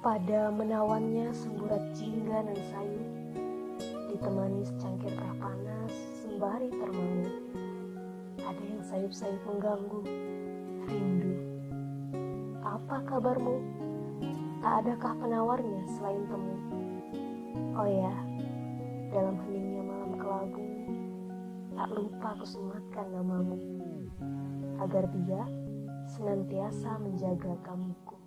Pada menawannya semburat jingga dan sayu, ditemani secangkir teh panas sembari termangu. Ada yang sayup-sayup mengganggu, rindu. Apa kabarmu? Tak adakah penawarnya selain temu? Oh ya, dalam heningnya malam kelabu, tak lupa kusematkan namamu, agar dia senantiasa menjaga kamuku.